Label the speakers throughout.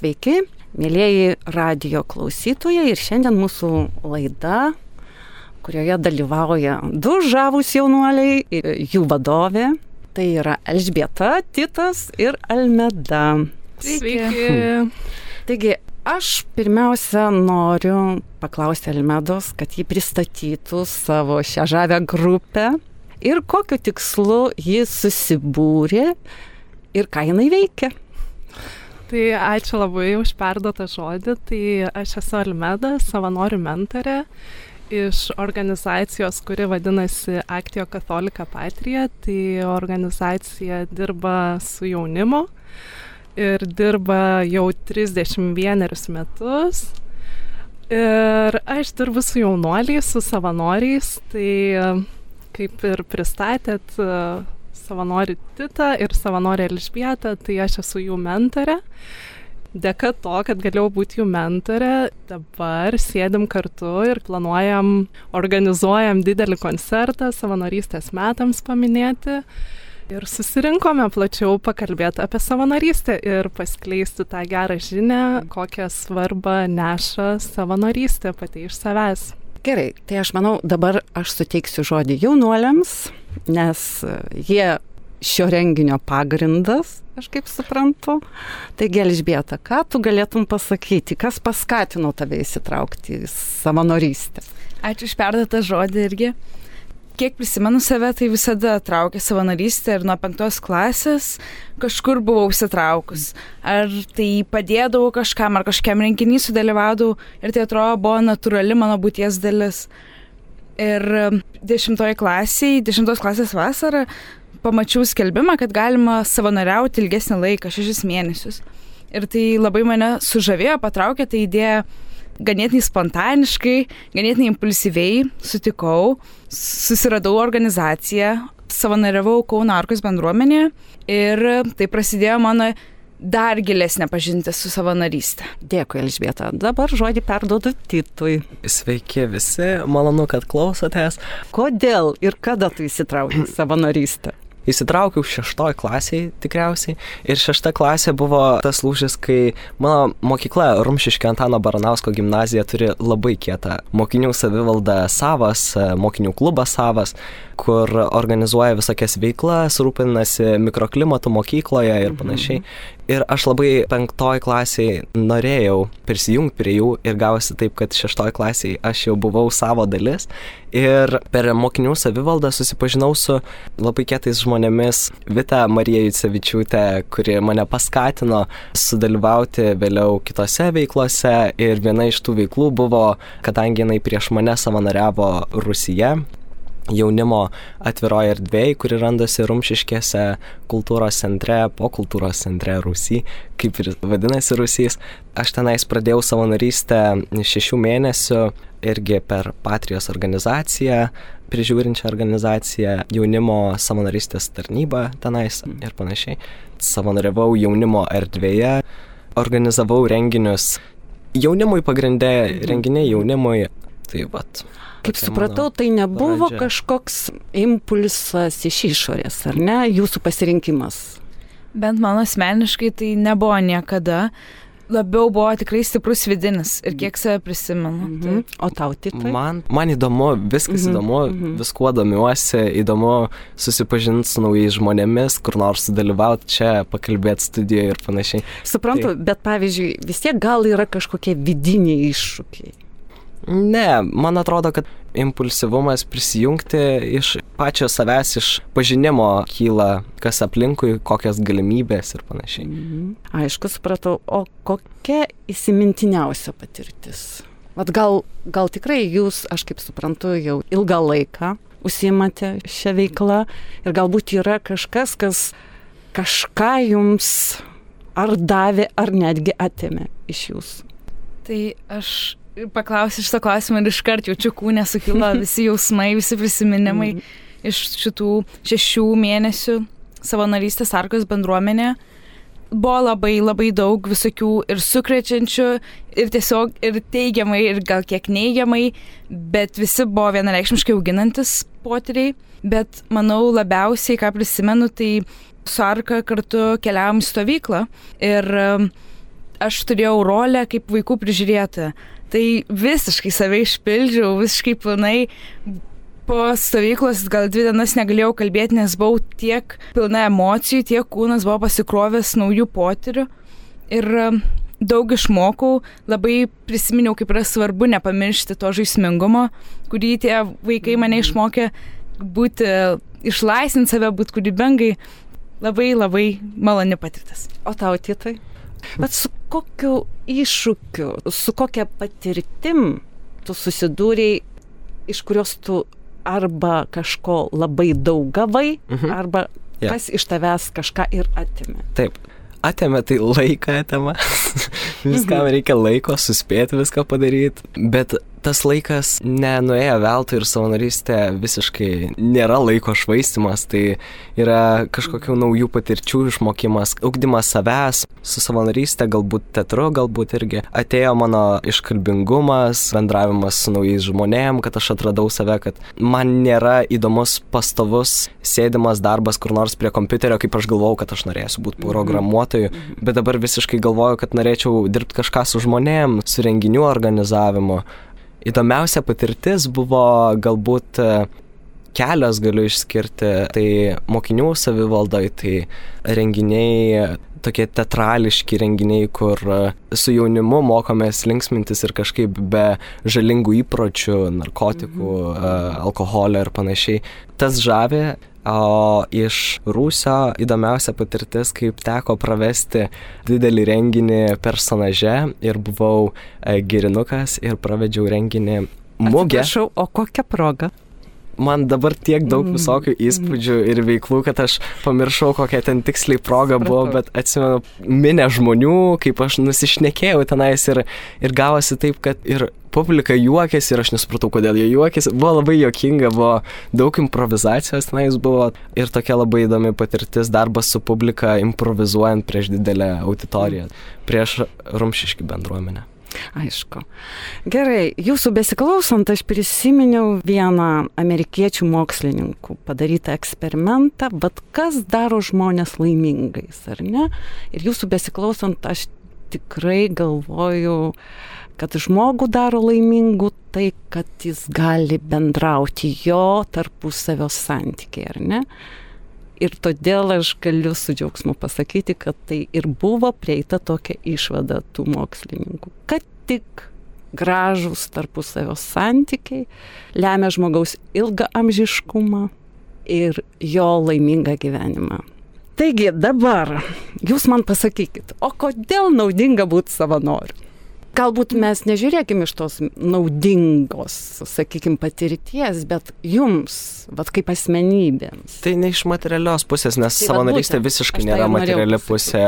Speaker 1: Sveiki, mėlyjeji radio klausytojai ir šiandien mūsų laida, kurioje dalyvauja du žavūs jaunuoliai ir jų vadovė. Tai yra Elžbieta, Titas ir Almeda.
Speaker 2: Sveiki.
Speaker 1: Taigi, aš pirmiausia noriu paklausti Almedos, kad jį pristatytų savo šią žavę grupę ir kokiu tikslu jis susibūrė ir ką jinai veikia.
Speaker 2: Tai ačiū labai už perduotą žodį. Tai aš esu Almeda, savanorių mentorė iš organizacijos, kuri vadinasi Actio Katolika Patrija. Tai organizacija dirba su jaunimu ir dirba jau 31 metus. Ir aš dirbu su jaunuoliais, su savanoriais. Tai kaip ir pristatėt, savanorių Titą ir savanorį Elžbietą, tai aš esu jų mentorė. Dėka to, kad galėjau būti jų mentorė, dabar sėdim kartu ir planuojam, organizuojam didelį koncertą savanorystės metams paminėti. Ir susirinkome plačiau pakalbėti apie savanorystę ir paskleisti tą gerą žinę, kokią svarbą neša savanorystė pati iš savęs.
Speaker 1: Gerai, tai aš manau, dabar aš suteiksiu žodį jaunuoliams, nes jie šio renginio pagrindas, aš kaip suprantu. Taigi, Elžbieta, ką tu galėtum pasakyti, kas paskatino tave įsitraukti į savanorystę?
Speaker 3: Ačiū iš perduotą žodį irgi. Kiek prisimenu save, tai visada traukė savanorystę ir nuo penktos klasės kažkur buvau įsitraukus. Ar tai padėdavau kažkam, ar kažkiam renginį sudalyvaudavau ir tai atrodo buvo natūrali mano būties dalis. Ir dešimtoje klasėje, dešimtos klasės vasarą pamačiau skelbimą, kad galima savanoriauti ilgesnį laiką, šešis mėnesius. Ir tai labai mane sužavėjo, patraukė tą idėją ganėtinai spontaniškai, ganėtinai impulsyviai sutikau, susiradau organizaciją, savanoriavau Kauno Arkos bendruomenėje ir tai prasidėjo mano dar gilesnė pažintis su savanorystė.
Speaker 1: Dėkui, Elžbieta. Dabar žodį perduodu Titui.
Speaker 4: Sveiki visi, malonu, kad klausotės.
Speaker 1: Kodėl ir kada tu įsitraukei savanorystę?
Speaker 4: Įsitraukiau šeštoj klasiai tikriausiai ir šešta klasė buvo tas lūžis, kai mano mokykla Rumšiškio Antano Baranausko gimnazija turi labai kietą mokinių savivaldą savas, mokinių klubas savas, kur organizuoja visokias veiklas, rūpinasi mikroklimatu mokykloje ir panašiai. Ir aš labai penktoj klasiai norėjau prisijungti prie jų ir gavosi taip, kad šeštoj klasiai aš jau buvau savo dalis. Ir per mokinių savivaldą susipažinau su labai kietais žmonėmis. Vita Marija Jucevičiūtė, kuri mane paskatino sudalyvauti vėliau kitose veiklose. Ir viena iš tų veiklų buvo, kadangi jinai prieš mane savanoriavo Rusija, jaunimo atviroje erdvėje, kuri randasi Rumšiškėse kultūros centre, po kultūros centre Rusy, kaip ir vadinasi Rusys. Aš tenais pradėjau savanorystę šešių mėnesių irgi per Patrijos organizaciją, prižiūrinčią organizaciją, jaunimo savanorystės tarnybą tenais ir panašiai. Savanoriavau jaunimo erdvėje, organizavau renginius jaunimui pagrindė, renginiai jaunimui. Tai vat.
Speaker 1: Kaip supratau, tai nebuvo pradžia. kažkoks impulsas iš išorės, ar ne, jūsų pasirinkimas?
Speaker 3: Bent mano asmeniškai tai nebuvo niekada. Labiau buvo tikrai stiprus vidinis ir kiek save prisimenu.
Speaker 1: Mhm. Tai. O tau tai?
Speaker 4: Man, man įdomu, viskas mhm. įdomu, mhm. viskuo domiuosi, įdomu susipažinti su naujais žmonėmis, kur nors sudalyvauti čia, pakalbėti studijoje ir panašiai.
Speaker 1: Suprantu, tai. bet pavyzdžiui, vis tiek gal yra kažkokie vidiniai iššūkiai.
Speaker 4: Ne, man atrodo, kad impulsyvumas prisijungti iš pačio savęs, iš pažinimo kyla, kas aplinkui, kokios galimybės ir panašiai. Mhm.
Speaker 1: Aišku, supratau, o kokia įsimintiniausia patirtis? Vat gal, gal tikrai jūs, aš kaip suprantu, jau ilgą laiką užsimate šią veiklą ir galbūt yra kažkas, kas kažką jums ar davė, ar netgi atėmė iš jūsų.
Speaker 3: Tai aš paklausi šito klausimo ir iškart jaučiu kūnę sukilo visi jausmai, visi prisiminimai mm. iš šitų šešių mėnesių savanorystės Arkos bendruomenė. Buvo labai labai daug visokių ir sukrečiančių, ir tiesiog ir teigiamai, ir gal kiek neigiamai, bet visi buvo vienareikšmiškai auginantis potyriai. Bet manau labiausiai, ką prisimenu, tai su Arka kartu keliavom į stovyklą ir aš turėjau rolę kaip vaikų prižiūrėtoja. Tai visiškai save išpildžiau, visiškai planai. Po stovyklos gal dvi dienas negalėjau kalbėti, nes buvau tiek pilna emocijų, tiek kūnas buvo pasikrovęs naujų potyrių. Ir um, daug išmokau, labai prisiminiau, kaip yra svarbu nepamiršti to žaismingumo, kurį tie vaikai mane išmokė būti, išlaisvinti save, būti kūrybingai. Labai labai maloni patirtis.
Speaker 1: O tau titai? Bet su kokiu iššūkiu, su kokia patirtim tu susidūrėjai, iš kurios tu arba kažko labai daug gavai, mhm. arba yeah. kas iš tavęs kažką ir atimė.
Speaker 4: Taip, atėmė tai laiką atėmė. Viskam mhm. reikia laiko, suspėti viską padaryti, bet tas laikas nenuėjo veltui ir savanorystė visiškai nėra laiko švaistimas, tai yra kažkokių naujų patirčių išmokimas, ugdymas savęs, su savanorystė, galbūt teatru, galbūt irgi atėjo mano iškalbingumas, bendravimas su naujais žmonėm, kad aš atradau save, kad man nėra įdomus pastovus sėdimas darbas kur nors prie kompiuterio, kaip aš galvojau, kad aš norėsiu būti programuotoju, bet dabar visiškai galvoju, kad norėčiau dirbti kažką su žmonėm, su renginių organizavimu įdomiausia patirtis buvo galbūt e, kelios galiu išskirti, tai mokinių savivaldoj, tai renginiai, tokie teatrališki renginiai, kur e, su jaunimu mokomės linksmintis ir kažkaip be žalingų įpročių, narkotikų, mhm. alkoholio ir panašiai. Tas žavė O iš Rūsio įdomiausia patirtis, kaip teko pravesti didelį renginį personaže ir buvau e, girinukas ir pravedžiau renginį mugę.
Speaker 1: Prašau, o kokia proga?
Speaker 4: Man dabar tiek daug mm. visokių įspūdžių ir veiklų, kad aš pamiršau, kokia ten tiksliai proga buvo, bet atsimenu minę žmonių, kaip aš nusišnekėjau tenais ir, ir gavosi taip, kad ir publika juokėsi ir aš nesupratau, kodėl jie juokėsi. Buvo labai juokinga, buvo daug improvizacijos tenais buvo ir tokia labai įdomi patirtis darbas su publika improvizuojant prieš didelę auditoriją, prieš rumšiški bendruomenę.
Speaker 1: Aišku. Gerai, jūsų besiklausant, aš prisiminiau vieną amerikiečių mokslininkų padarytą eksperimentą, bet kas daro žmonės laimingais, ar ne? Ir jūsų besiklausant, aš tikrai galvoju, kad žmogų daro laimingu tai, kad jis gali bendrauti jo tarpusavio santykiai, ar ne? Ir todėl aš galiu su džiaugsmu pasakyti, kad tai ir buvo prieita tokia išvada tų mokslininkų, kad tik gražus tarpusavio santykiai lemia žmogaus ilgą amžiškumą ir jo laimingą gyvenimą. Taigi dabar jūs man pasakykit, o kodėl naudinga būti savanoriu? Galbūt mes nežiūrėkim iš tos naudingos, sakykime, patirties, bet jums, vad kaip asmenybėms.
Speaker 4: Tai ne iš materialios pusės, nes tai savanorystė visiškai nėra tai materiali pusė,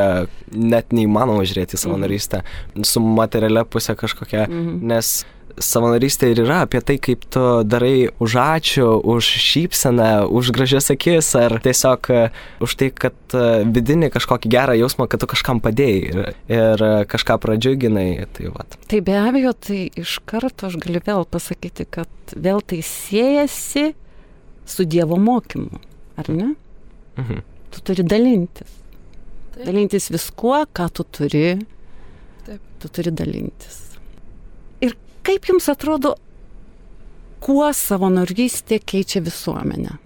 Speaker 4: net neįmanoma žiūrėti į savanorystę. Mhm. Su materialia pusė kažkokia, mhm. nes savanorystė ir yra apie tai, kaip tu darai už ačiū, už šypseną, už gražias akis, ar tiesiog e, už tai, kad e, vidinį kažkokį gerą jausmą, kad tu kažkam padėjai ir, ir e, kažką pradžiuginai. Tai, vat.
Speaker 1: tai be abejo, tai iš karto aš galiu vėl pasakyti, kad vėl tai siejasi su Dievo mokymu, ar ne? Mhm. Tu turi dalintis. Taip. Dalintis viskuo, ką tu turi. Taip. Tu turi dalintis. Kaip jums atrodo, kuo savanorystė keičia visuomenę?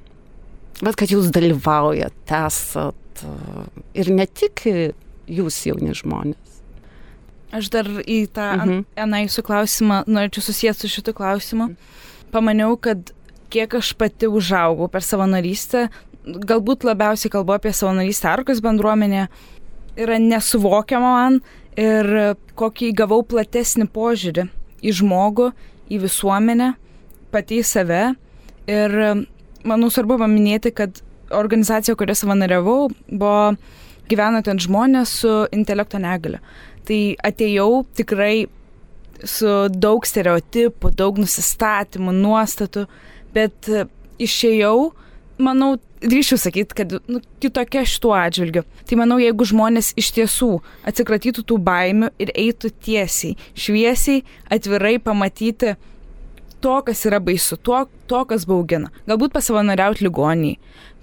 Speaker 1: Bet kad jūs dalyvaujate, esat ir ne tik jūs jauni žmonės.
Speaker 3: Aš dar į tą mhm. aną jūsų klausimą norėčiau susijęs su šitu klausimu. Pamaniau, kad kiek aš pati užaugau per savanorystę, galbūt labiausiai kalbu apie savanorystę Arkos bendruomenė, yra nesuvokiama man ir kokį gavau platesnį požiūrį į žmogų, į visuomenę, pati į save. Ir manau svarbu paminėti, kad organizacija, kurioje savanoriavau, buvo gyveno ten žmonės su intelekto negale. Tai atėjau tikrai su daug stereotipų, daug nusistatymų, nuostatų, bet išėjau, manau, drįšiu sakyti, kad nu, kitokia šituo atžvilgiu. Tai manau, jeigu žmonės iš tiesų atsikratytų tų baimių ir eitų tiesiai, šviesiai, atvirai pamatyti to, kas yra baisu, to, to kas baugina. Galbūt pasavanoriauti ligoniai,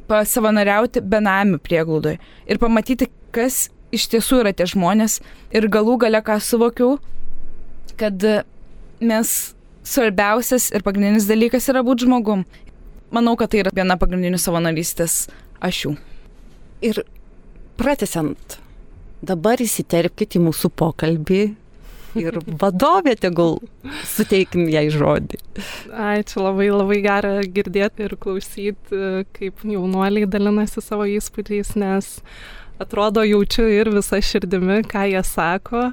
Speaker 3: pasavanoriauti benamių prieglaudoje ir pamatyti, kas iš tiesų yra tie žmonės. Ir galų gale ką suvokiau, kad mes svarbiausias ir pagrindinis dalykas yra būti žmogum. Manau, kad tai yra viena pagrindinių savanorystės ašių.
Speaker 1: Ir pratesiant, dabar įsiterpkite į mūsų pokalbį ir vadovė tegul suteikim jai žodį.
Speaker 2: Ai, čia labai labai gera girdėti ir klausyti, kaip jaunuoliai dalinasi savo įspūdžiais, nes atrodo jaučiu ir visą širdimi, ką jie sako,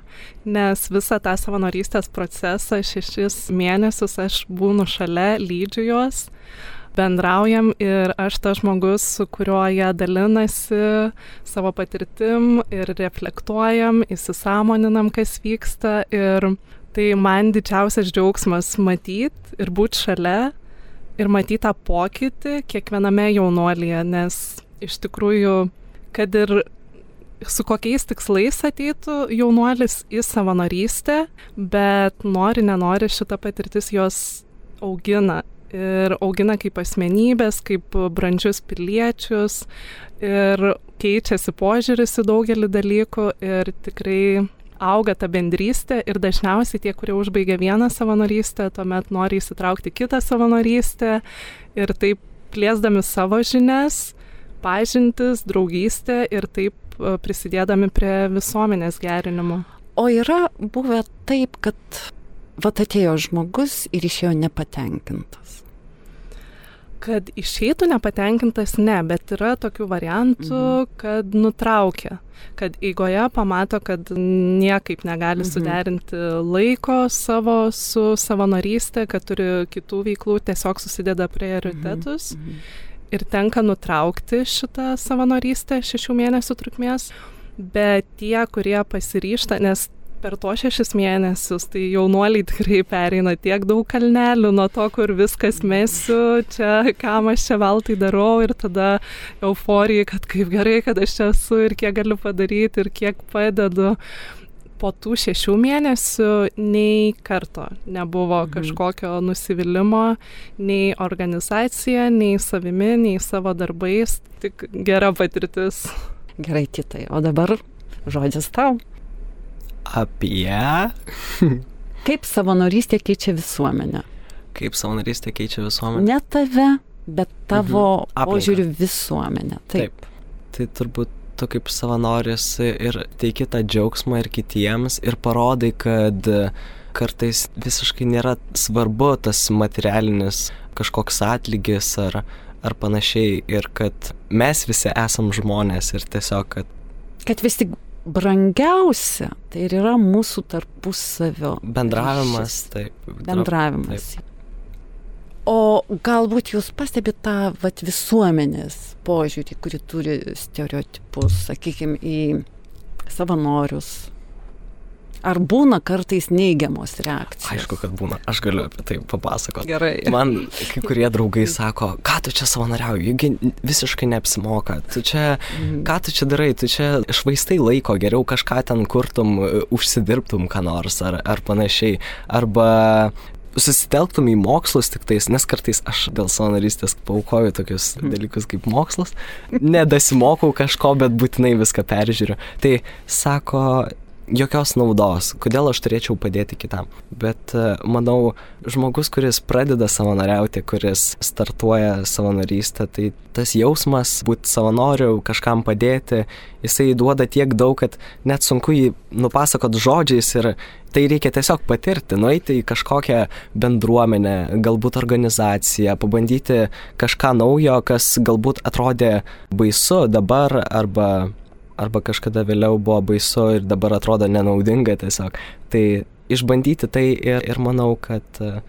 Speaker 2: nes visą tą savanorystės procesą šešis mėnesius aš būnu šalia, lydžiu juos bendraujam ir aš tas žmogus, su kuriuo jie dalinasi savo patirtim ir reflektuojam, įsisamoninam, kas vyksta. Ir tai man didžiausias džiaugsmas matyti ir būti šalia ir matyti tą pokytį kiekviename jaunuolyje, nes iš tikrųjų, kad ir su kokiais tikslais ateitų jaunuolis į savanorystę, bet nori, nenori šitą patirtis jos augina ir augina kaip asmenybės, kaip brandžius piliečius ir keičiasi požiūris į daugelį dalykų ir tikrai auga ta bendrystė ir dažniausiai tie, kurie užbaigia vieną savanorystę, tuomet nori įsitraukti kitą savanorystę ir taip plėsdami savo žinias, pažintis, draugystę ir taip e, prisidėdami prie visuomenės gerinimo.
Speaker 1: O yra buvę taip, kad vat atėjo žmogus ir išėjo nepatenkintas.
Speaker 2: Kad išeitų nepatenkintas, ne, bet yra tokių variantų, mhm. kad nutraukia, kad eigoje pamato, kad niekaip negali mhm. suderinti laiko savo su savanorystė, kad turi kitų veiklų, tiesiog susideda prioritetus. Mhm. Mhm. Ir tenka nutraukti šitą savanorystę šešių mėnesių trukmės, bet tie, kurie pasiryšta, nes per tuos šešis mėnesius tai jaunuoliai tikrai pereina tiek daug kalnelių nuo to, kur viskas mesiu, čia kam aš čia veltui darau ir tada euforija, kad kaip gerai, kad aš čia esu ir kiek galiu padaryti ir kiek padedu. Po tų šešių mėnesių nei karto nebuvo mhm. kažkokio nusivylimų, nei organizacija, nei savimi, nei savo darbais, tik gera patirtis.
Speaker 1: Gerai, kitai. O dabar žodis tau
Speaker 4: apie.
Speaker 1: Kaip savanorystė keičia visuomenę?
Speaker 4: Kaip savanorystė keičia visuomenę?
Speaker 1: Ne tave, bet tavo mhm. požiūrių visuomenę.
Speaker 4: Taip. Taip. Tai turbūt tu kaip savanoris ir teiki tą džiaugsmą ir kitiems ir parodai, kad kartais visiškai nėra svarbu tas materialinis kažkoks atlygis ar, ar panašiai ir kad mes visi esam žmonės ir tiesiog, kad...
Speaker 1: Kad vis tik brangiausia tai ir yra mūsų tarpusavio
Speaker 4: bendravimas, taip.
Speaker 1: Bendravimas. Taip. O galbūt jūs pastebite tą vat, visuomenės požiūrį, kuri turi stereotipus, sakykime, į savanorius, Ar būna kartais neigiamos reakcijos?
Speaker 4: Aišku, kad būna. Aš galiu apie tai papasakoti.
Speaker 1: Gerai.
Speaker 4: Man kai kurie draugai sako, ką tu čia savanoriauji, juk visiškai neapsimoka. Tu čia, mm. ką tu čia darai, tu čia švaistai laiko, geriau kažką ten kurtum, užsidirbtum ką nors ar, ar panašiai. Arba susitelktum į mokslus tik tais, nes kartais aš dėl savanorystės paukoju tokius mm. dalykus kaip mokslas, nedasimokau kažko, bet būtinai viską peržiūriu. Tai sako, jokios naudos, kodėl aš turėčiau padėti kitam. Bet e, manau, žmogus, kuris pradeda savanoriauti, kuris startuoja savanorystę, tai tas jausmas būti savanoriu, kažkam padėti, jisai duoda tiek daug, kad net sunku jį nupasakot žodžiais ir tai reikia tiesiog patirti, nueiti į kažkokią bendruomenę, galbūt organizaciją, pabandyti kažką naujo, kas galbūt atrodė baisu dabar arba arba kažkada vėliau buvo baisu ir dabar atrodo nenaudinga tiesiog. Tai išbandyti tai ir, ir manau, kad e,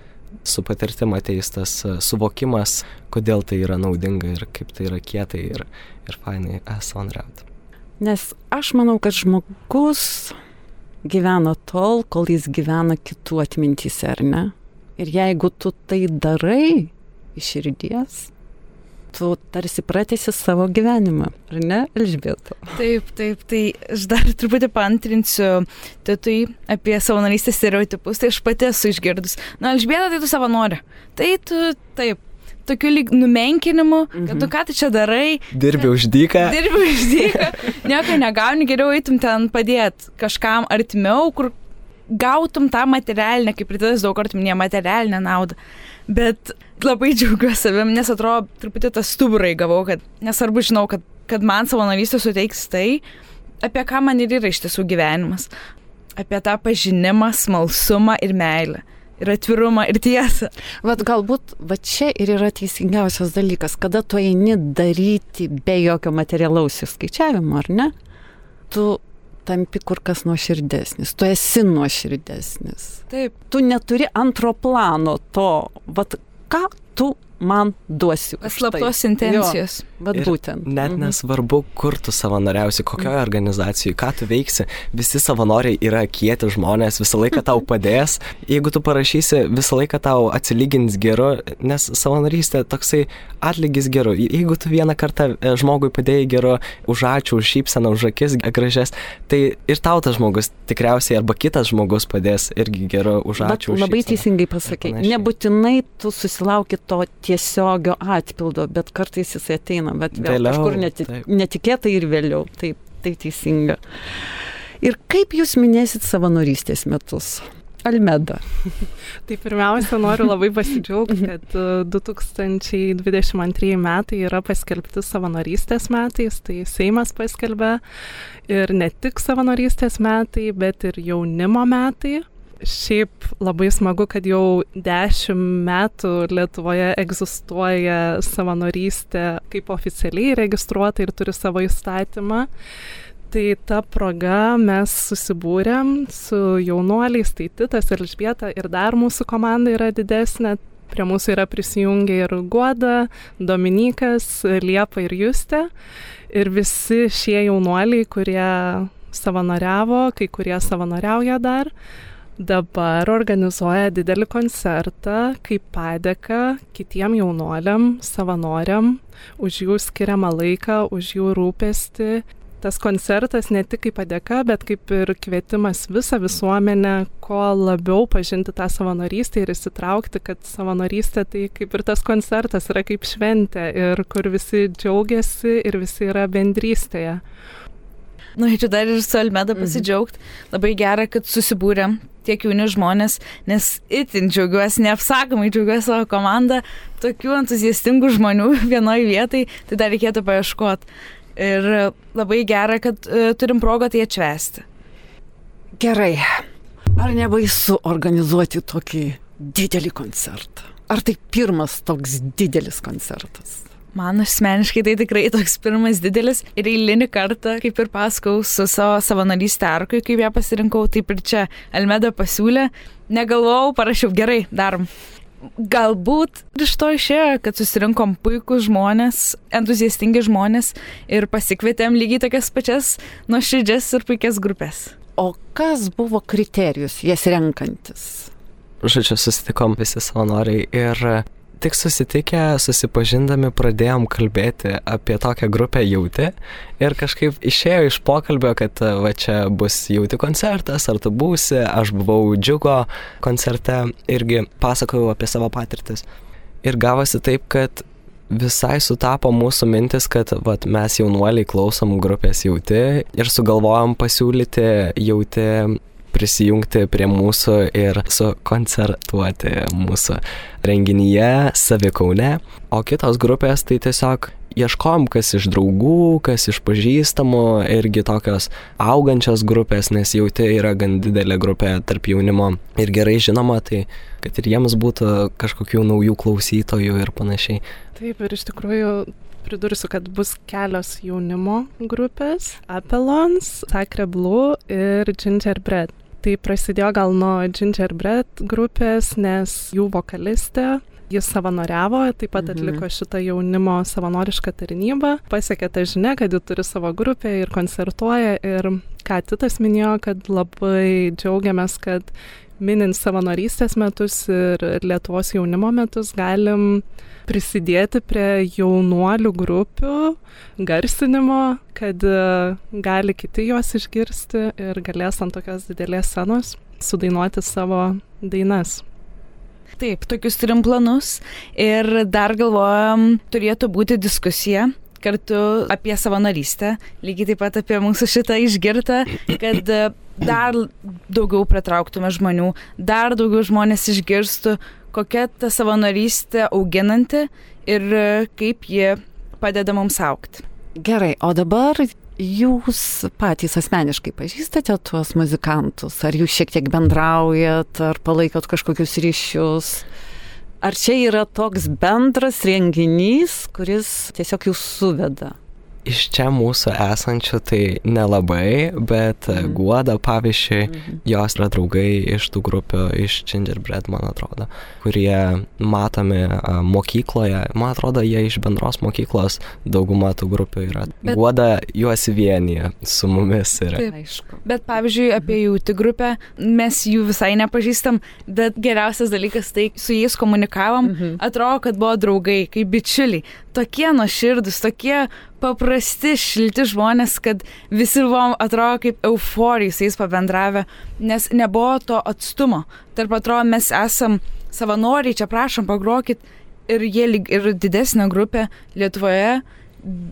Speaker 4: su patirtim ateis tas e, suvokimas, kodėl tai yra naudinga ir kaip tai yra kietai ir, ir fainai esanriauti.
Speaker 1: Nes aš manau, kad žmogus gyvena tol, kol jis gyvena kitų atmintyse, ar ne? Ir jeigu tu tai darai iš širdies, tu tarsi pratesi savo gyvenimą, ar ne, Elžbieta?
Speaker 3: Taip, taip, tai aš dar truputį pantrinsiu Titui apie savanorystės stereotipus, tai aš pati esu išgirdus. Na, Elžbieta, tai tu savanorė. Tai tu, taip, tokiu lyg numenkinimu, kad tu
Speaker 1: Mhm.
Speaker 3: ką tu čia darai,
Speaker 4: Dirbi už dyką.
Speaker 3: dirbi už dyką, nieko negauni, geriau eitum ten padėti kažkam artimiau, kur gautum tą materialinę, kaip ir tas daug kartų minėjo, materialinę naudą. Bet labai džiaugiuosi savim, nes atrodo, truputį tas stuburai gavau, kad nesvarbu žinau, kad, kad man savanorystė suteiks tai, apie ką man ir yra iš tiesų gyvenimas. Apie tą pažinimą, smalsumą ir meilę. Ir atvirumą, ir tiesą.
Speaker 1: Vat galbūt va čia ir yra teisingiausias dalykas, kada tu eini daryti be jokio materialaus įskaičiavimo, ar ne? Tu tampi kur kas nuoširdesnis, tu esi nuoširdesnis.
Speaker 3: Taip.
Speaker 1: Tu neturi antro plano to, vat ką tu man duosi. už tai.
Speaker 3: Intencijos.
Speaker 1: Jo, vat
Speaker 4: Ir
Speaker 1: būtent.
Speaker 4: Net
Speaker 1: Mhm.
Speaker 4: nesvarbu, kur tu savanoriausi, kokioje organizacijoje, ką tu veiksi, visi savanoriai yra kieti žmonės, visą laiką tau padės. Jeigu tu parašysi, visą laiką tau atsilygins geru, nes savanorystė toksai atlygis geru. Jeigu tu vieną kartą e, žmogui padėjai geru, už ačiū, už šypseną, už akis gražias, tai ir tau tas žmogus tikriausiai arba kitas žmogus padės irgi geru, už
Speaker 1: Bet
Speaker 4: ačiū. Už
Speaker 1: labai
Speaker 4: šypseną.
Speaker 1: teisingai pasakai. Nebūtinai tu susilauki to tiesiogio atpildo, bet kartais jisai ateina, bet vėl
Speaker 4: Vėliau,
Speaker 1: kažkur neti,
Speaker 4: taip.
Speaker 1: netikėtai ir vėliau. Taip, tai teisinga. Ir kaip jūs minėsit savanorystės metus? Almeda.
Speaker 2: Tai pirmiausia, noriu labai pasidžiaugti, kad e, 2022 metai yra paskelbti savanorystės metais, tai Seimas paskelbė ir ne tik savanorystės metai, bet ir jaunimo metai. Šiaip labai smagu, kad jau dešimt metų Lietuvoje egzistuoja savanorystė kaip oficialiai registruota ir turi savo įstatymą. Tai ta proga mes susibūrėm su jaunuoliais, tai Titas ir Elžbieta ir dar mūsų komanda yra didesnė. Prie mūsų yra prisijungę ir Guoda, Dominikas, Liepa ir Justė. Ir visi šie jaunuoliai, kurie savanoriavo, kai kurie savanoriauja dar, dabar organizuoja didelį koncertą kaip padėka kitiem jaunuoliam, savanoriam už jų skiriamą laiką, už jų rūpestį tas koncertas ne tik kaip padėka, bet kaip ir kvietimas visą visuomenę, kuo labiau pažinti tą savanorystę ir įsitraukti, kad savanorystė tai kaip ir tas koncertas yra kaip šventė ir kur visi džiaugiasi ir visi yra bendrystėje.
Speaker 3: Norėčiau dar ir su Almeda
Speaker 1: Mhm.
Speaker 3: pasidžiaugti. Labai gera, kad susibūrėm tiek jauni žmonės, nes itin džiaugiuosi, neapsakomai džiaugiuosi savo komandą, tokių entuziastingų žmonių vienoje vietoje, tai dar reikėtų paieškoti. Ir labai gera, kad uh, turim progą tai atšvesti.
Speaker 1: Gerai. Ar nebaisu organizuoti tokį didelį koncertą? Ar tai pirmas toks didelis koncertas?
Speaker 3: Man asmeniškai tai tikrai toks pirmas didelis ir eilinį kartą, kaip ir pasakau, su savo savanorystė arkui, kaip ją pasirinkau, taip ir čia Almeda pasiūlė, negalvojau, parašiau gerai, darom. Galbūt iš to išėjo, kad susirinkom puikūs žmonės, entuziastingi žmonės ir pasikvietėm lygiai tokias pačias nuoširdžias ir puikias grupės.
Speaker 1: O kas buvo kriterijus jas renkantis?
Speaker 4: Žodžiu, susitikom visi savanoriai ir tik susitikę, susipažindami pradėjom kalbėti apie tokią grupę jauti ir kažkaip išėjo iš pokalbio, kad va čia bus jauti koncertas, ar tu būsi, aš buvau džiugo koncerte, irgi pasakojau apie savo patirtis. Ir gavosi taip, kad visai sutapo mūsų mintis, kad vat, mes jaunuoliai klausom grupės jauti ir sugalvojom pasiūlyti jauti prisijungti prie mūsų ir sukoncertuoti mūsų renginyje Savikaune. O kitos grupės tai tiesiog ieškom, kas iš draugų, kas iš pažįstamų, irgi tokios augančios grupės, nes jauti yra gan didelė grupė tarp jaunimo ir gerai žinoma, tai kad ir jiems būtų kažkokių naujų klausytojų ir panašiai.
Speaker 2: Taip, ir iš tikrųjų pridursiu, kad bus kelios jaunimo grupės - Apelons, Sacre Blue ir Gingerbread. Tai prasidėjo gal nuo Gingerbread grupės, nes jų vokalistė Jis savanoriavo, taip pat atliko šitą jaunimo savanorišką tarnybą, pasiekė tą žinę, kad ji turi savo grupę ir koncertuoja. Ir ką Titas minėjo, kad labai džiaugiamės, kad minint savanorystės metus ir Lietuvos jaunimo metus galim prisidėti prie jaunuolių grupių garsinimo, kad gali kiti juos išgirsti ir galės ant tokios didelės scenos sudainuoti savo dainas.
Speaker 3: Taip, tokius turim planus ir dar galvojam, turėtų būti diskusija kartu apie savanorystę, lygiai taip pat apie mūsų šitą išgirtą, kad dar daugiau pritrauktume žmonių, dar daugiau žmonės išgirstų, kokia ta savanorystė auginanti ir kaip ji padeda mums aukti.
Speaker 1: Gerai, o dabar jūs patys asmeniškai pažįstate tuos muzikantus? Ar jūs šiek tiek bendraujat, ar palaikot kažkokius ryšius? Ar čia yra toks bendras renginys, kuris tiesiog jūs suveda?
Speaker 4: Iš čia mūsų esančių tai nelabai, bet mm. Guoda, pavyzdžiui, mm. jos yra draugai iš tų grupių, iš Gingerbread, man atrodo, kurie matomi a, mokykloje. Man atrodo, jie iš bendros mokyklos dauguma tų grupių yra. Bet... Guoda juos vienyje su mumis yra.
Speaker 3: Taip, aišku. Bet pavyzdžiui, apie jų tik grupę, mes jų visai nepažįstam, bet geriausias dalykas tai su jais komunikavom, mm -hmm. atrodo, kad buvo draugai, kaip bičiuliai tokie nuoširdus, tokie paprasti, šilti žmonės, kad visi buvom atrodo kaip euforijai su jais pabendravę, nes nebuvo to atstumo. Tarp atrodo, mes esam savanoriai, čia prašom, pagrokit ir jie ir didesnė grupė Lietuvoje,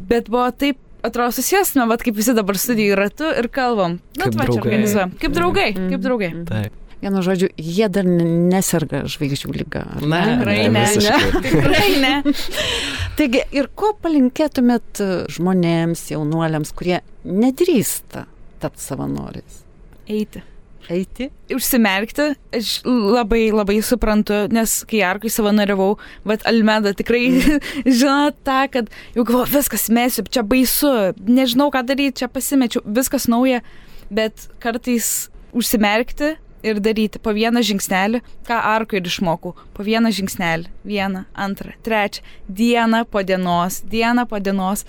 Speaker 3: bet buvo taip, atrodo, susėsime, vad kaip visi dabar studijų ratu ir kalbam. Na, nu, va, čia organizuojam. Kaip draugai, mm. kaip draugai.
Speaker 4: Taip.
Speaker 1: Vienu žodžiu, jie dar neserga žvaigždžių lyga.
Speaker 4: Ne,
Speaker 3: tikrai ne. ne. Tikrai ne.
Speaker 1: Taigi, ir ko palinkėtumėt žmonėms, jaunuoliams, kurie nedrįsta tapti savanoriais?
Speaker 3: Eiti.
Speaker 1: Eiti?
Speaker 3: Užsimerkti, aš labai labai suprantu, nes kai Arkui savanoriavau, bet Almeda tikrai žino tą, kad jau galvoju, viskas mėsiu, čia baisu, nežinau ką daryti, čia pasimečiau, viskas nauja, bet kartais užsimerkti ir daryti. Po vieną žingsnelį, ką arko ir išmokau, po vieną žingsnelį, vieną, antrą, trečią, dieną po dienos, dieną po dienos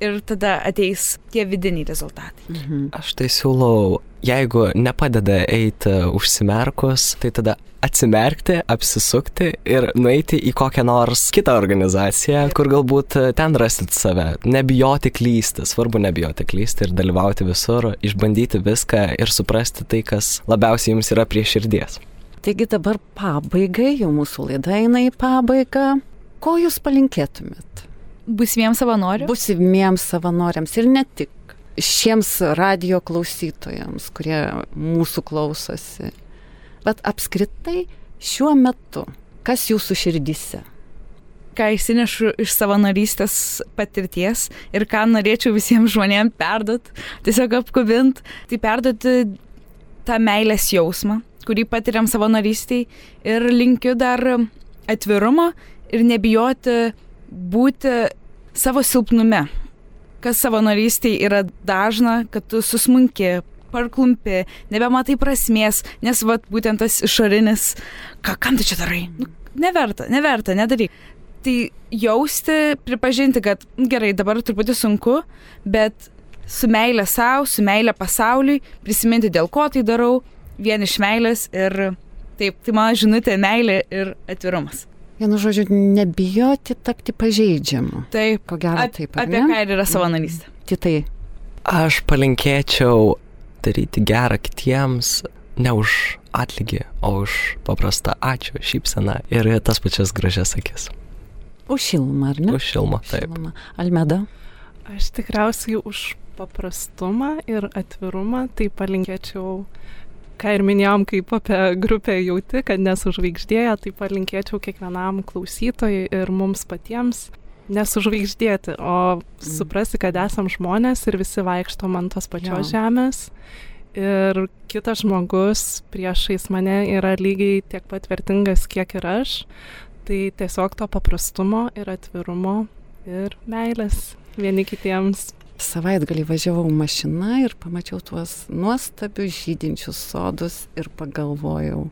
Speaker 3: ir tada ateis tie vidiniai rezultatai.
Speaker 4: Mhm. Aš tai siūlau, jeigu nepadeda eiti užsimerkus, tai tada atsimerkti, apsisukti ir nueiti į kokią nors kitą organizaciją, kur galbūt ten rasit save. Nebijoti klysti, svarbu nebijoti klysti ir dalyvauti visur, išbandyti viską ir suprasti tai, kas labiausiai jums yra prie širdies.
Speaker 1: Taigi dabar pabaigai, jau mūsų laida eina į pabaigą. Ko jūs palinkėtumėt?
Speaker 3: Būsimiems savanoriams?
Speaker 1: Būsimiems savanoriams ir ne tik. Šiems radio klausytojams, kurie mūsų klausosi bet apskritai šiuo metu, kas jūsų širdise?
Speaker 3: ką įsinešu iš savanorystės patirties ir ką norėčiau visiems žmonėms perdot, tiesiog apkubint, tai perduoti tą meilės jausmą, kurį patiriam savanorystiai ir linkiu dar atvirumo ir nebijoti būti savo silpnume. Kas savanorystiai yra dažna, kad tu susmunki, parklumpi, nebematai prasmės, nes vat būtent tas išorinis, ką, kam tu čia darai? Nu, neverta, neverta, nedaryk. Tai jausti, pripažinti, kad gerai, dabar truputį sunku, bet su meilė savo, su meilė pasauliui, prisiminti, dėl ko tai darau, vien iš meilės ir taip, tai mano žinutė meilė ir atvirumas.
Speaker 1: Vienu žodžiu, nebijoti tapti pažeidžiamu.
Speaker 3: Taip,
Speaker 1: ko gero taip.
Speaker 3: Apie ką ir yra savanorystė.
Speaker 1: Tai tai.
Speaker 4: Aš palinkėčiau daryti gerą kitiems ne už atlygį, o už paprastą ačiū, šypseną ir tas pačias gražias akis.
Speaker 1: Už šilumą, ar ne?
Speaker 4: Už šilumą, taip.
Speaker 1: Šilumą. Almeda?
Speaker 2: Aš tikriausiai už paprastumą ir atvirumą, tai palinkėčiau, ką ir minėjom, kaip apie grupę jauti, kad nesužvaigždėja, tai palinkėčiau kiekvienam klausytojui ir mums patiems nesužvaigždėti, o suprasti, kad esam žmonės ir visi vaikštom ant tos pačios jo. žemės. Ir kitas žmogus priešais mane yra lygiai tiek pat vertingas, kiek ir aš. Tai tiesiog to paprastumo ir atvirumo ir meilės vieni kitiems.
Speaker 1: Savaitgalį važiavau mašina ir pamačiau tuos nuostabius žydinčius sodus ir pagalvojau,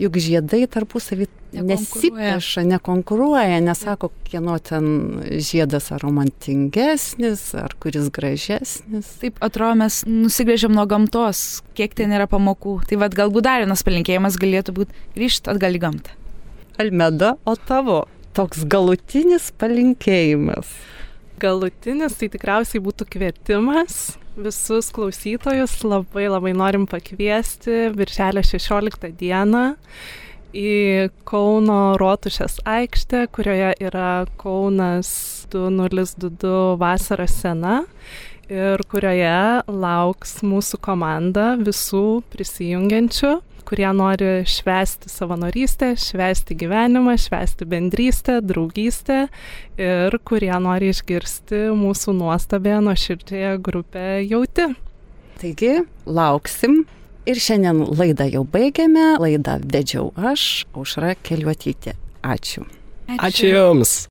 Speaker 1: juk žiedai tarpusavį nesipeša, nekonkuruoja, nesako, kieno ten žiedas ar romantingesnis, ar kuris gražesnis.
Speaker 3: Taip, atrodo, mes nusigrėžiam nuo gamtos, kiek ten yra pamokų. Tai vad galbūt dar vienas palinkėjimas galėtų būti grįžti atgal į gamtą.
Speaker 1: Almeda, o tavo toks galutinis palinkėjimas?
Speaker 2: Galutinis tai tikriausiai būtų kvietimas. Visus klausytojus labai labai norim pakviesti Birželio 16 dieną į Kauno Rotušės aikštę, kurioje yra Kaunas 2022 vasaros sena ir kurioje lauks mūsų komanda visų prisijungiančių, kurie nori švęsti savanorystę, švęsti gyvenimą, švęsti bendrystę, draugystę ir kurie nori išgirsti mūsų nuostabę nuoširdžiąją grupę jauti.
Speaker 1: Taigi, lauksim. Ir šiandien laidą jau baigiame. Laidą vedžiau aš, Aušra Keliuotytė. Ačiū.
Speaker 4: Ačiū Jums.